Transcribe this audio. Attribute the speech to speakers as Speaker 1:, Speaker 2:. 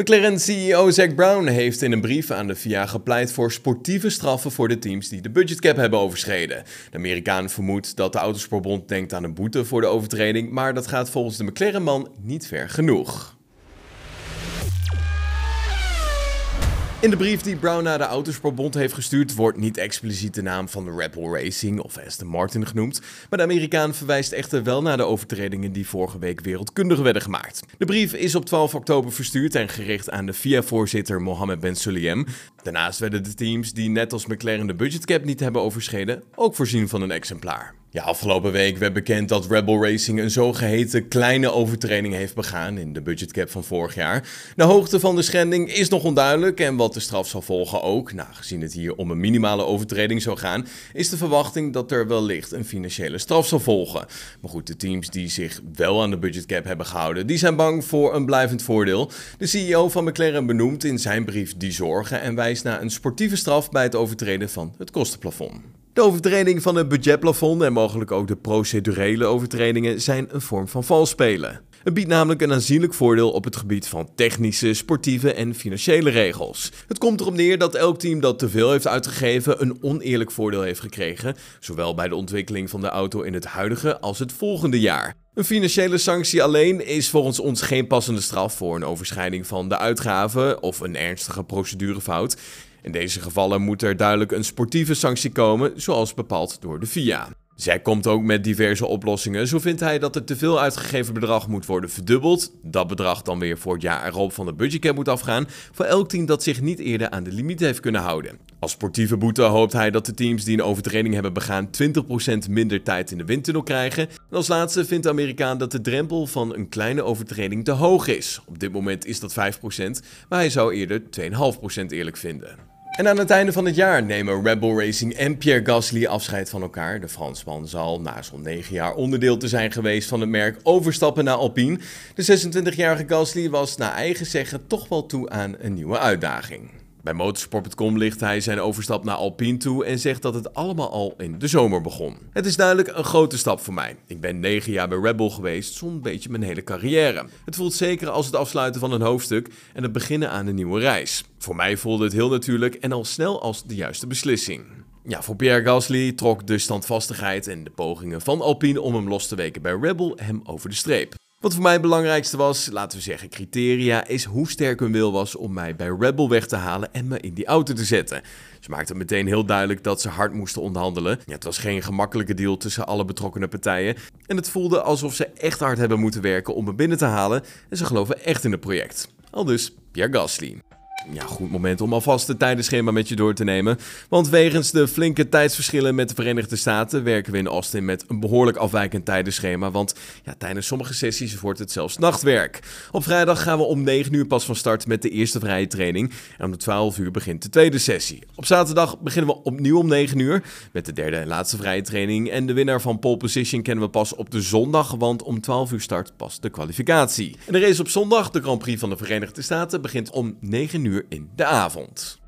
Speaker 1: McLaren-CEO Zack Brown heeft in een brief aan de FIA gepleit voor sportieve straffen voor de teams die de budgetcap hebben overschreden. De Amerikaan vermoedt dat de Autosportbond denkt aan een boete voor de overtreding, maar dat gaat volgens de McLaren-man niet ver genoeg. In de brief die Brown naar de Autosportbond heeft gestuurd wordt niet expliciet de naam van de Red Racing of Aston Martin genoemd, maar de Amerikaan verwijst echter wel naar de overtredingen die vorige week wereldkundig werden gemaakt. De brief is op 12 oktober verstuurd en gericht aan de FIA-voorzitter Mohammed Ben Sulayem. Daarnaast werden de teams die net als McLaren de budgetcap niet hebben overschreden ook voorzien van een exemplaar. Ja, afgelopen week werd bekend dat Rebel Racing een zogeheten kleine overtreding heeft begaan in de budgetcap van vorig jaar. De hoogte van de schending is nog onduidelijk en wat de straf zal volgen ook. Nou, gezien het hier om een minimale overtreding zou gaan, is de verwachting dat er wellicht een financiële straf zal volgen. Maar goed, de teams die zich wel aan de budgetcap hebben gehouden, die zijn bang voor een blijvend voordeel. De CEO van McLaren benoemt in zijn brief die zorgen en wijst naar een sportieve straf bij het overtreden van het kostenplafond. De overtreding van het budgetplafond en mogelijk ook de procedurele overtredingen zijn een vorm van valspelen. Het biedt namelijk een aanzienlijk voordeel op het gebied van technische, sportieve en financiële regels. Het komt erop neer dat elk team dat te veel heeft uitgegeven een oneerlijk voordeel heeft gekregen, zowel bij de ontwikkeling van de auto in het huidige als het volgende jaar. Een financiële sanctie alleen is volgens ons geen passende straf voor een overschrijding van de uitgaven of een ernstige procedurefout. In deze gevallen moet er duidelijk een sportieve sanctie komen, zoals bepaald door de FIA. Zij komt ook met diverse oplossingen. Zo vindt hij dat het te veel uitgegeven bedrag moet worden verdubbeld. Dat bedrag dan weer voor het jaar erop van de budgetcap moet afgaan. Voor elk team dat zich niet eerder aan de limiet heeft kunnen houden. Als sportieve boete hoopt hij dat de teams die een overtreding hebben begaan 20% minder tijd in de windtunnel krijgen. En als laatste vindt de Amerikaan dat de drempel van een kleine overtreding te hoog is. Op dit moment is dat 5%, maar hij zou eerder 2,5% eerlijk vinden. En aan het einde van het jaar nemen Red Bull Racing en Pierre Gasly afscheid van elkaar. De Fransman zal na zo'n 9 jaar onderdeel te zijn geweest van het merk overstappen naar Alpine. De 26-jarige Gasly was naar eigen zeggen toch wel toe aan een nieuwe uitdaging. Bij motorsport.com ligt hij zijn overstap naar Alpine toe en zegt dat het allemaal al in de zomer begon. Het is duidelijk een grote stap voor mij. Ik ben 9 jaar bij Red Bull geweest, zo'n beetje mijn hele carrière. Het voelt zeker als het afsluiten van een hoofdstuk en het beginnen aan een nieuwe reis. Voor mij voelde het heel natuurlijk en al snel als de juiste beslissing. Ja, voor Pierre Gasly trok de standvastigheid en de pogingen van Alpine om hem los te weken bij Red Bull hem over de streep. Wat voor mij het belangrijkste was, laten we zeggen criteria, is hoe sterk hun wil was om mij bij Red Bull weg te halen en me in die auto te zetten. Ze maakten meteen heel duidelijk dat ze hard moesten onderhandelen. Het was geen gemakkelijke deal tussen alle betrokkenen partijen. En het voelde alsof ze echt hard hebben moeten werken om me binnen te halen. En ze geloven echt in het project. Al dus Pierre Gasly ja, goed moment om alvast het tijdenschema met je door te nemen. Want wegens de flinke tijdsverschillen met de Verenigde Staten werken we in Austin met een behoorlijk afwijkend tijdenschema. Want ja, tijdens sommige sessies wordt het zelfs nachtwerk. Op vrijdag gaan we om 9 uur pas van start met de eerste vrije training. En om 12 uur begint de tweede sessie. Op zaterdag beginnen we opnieuw om 9 uur met de derde en laatste vrije training. En de winnaar van pole position kennen we pas op de zondag, want om 12 uur start pas de kwalificatie. En de race op zondag, de Grand Prix van de Verenigde Staten, begint om 9 in de avond.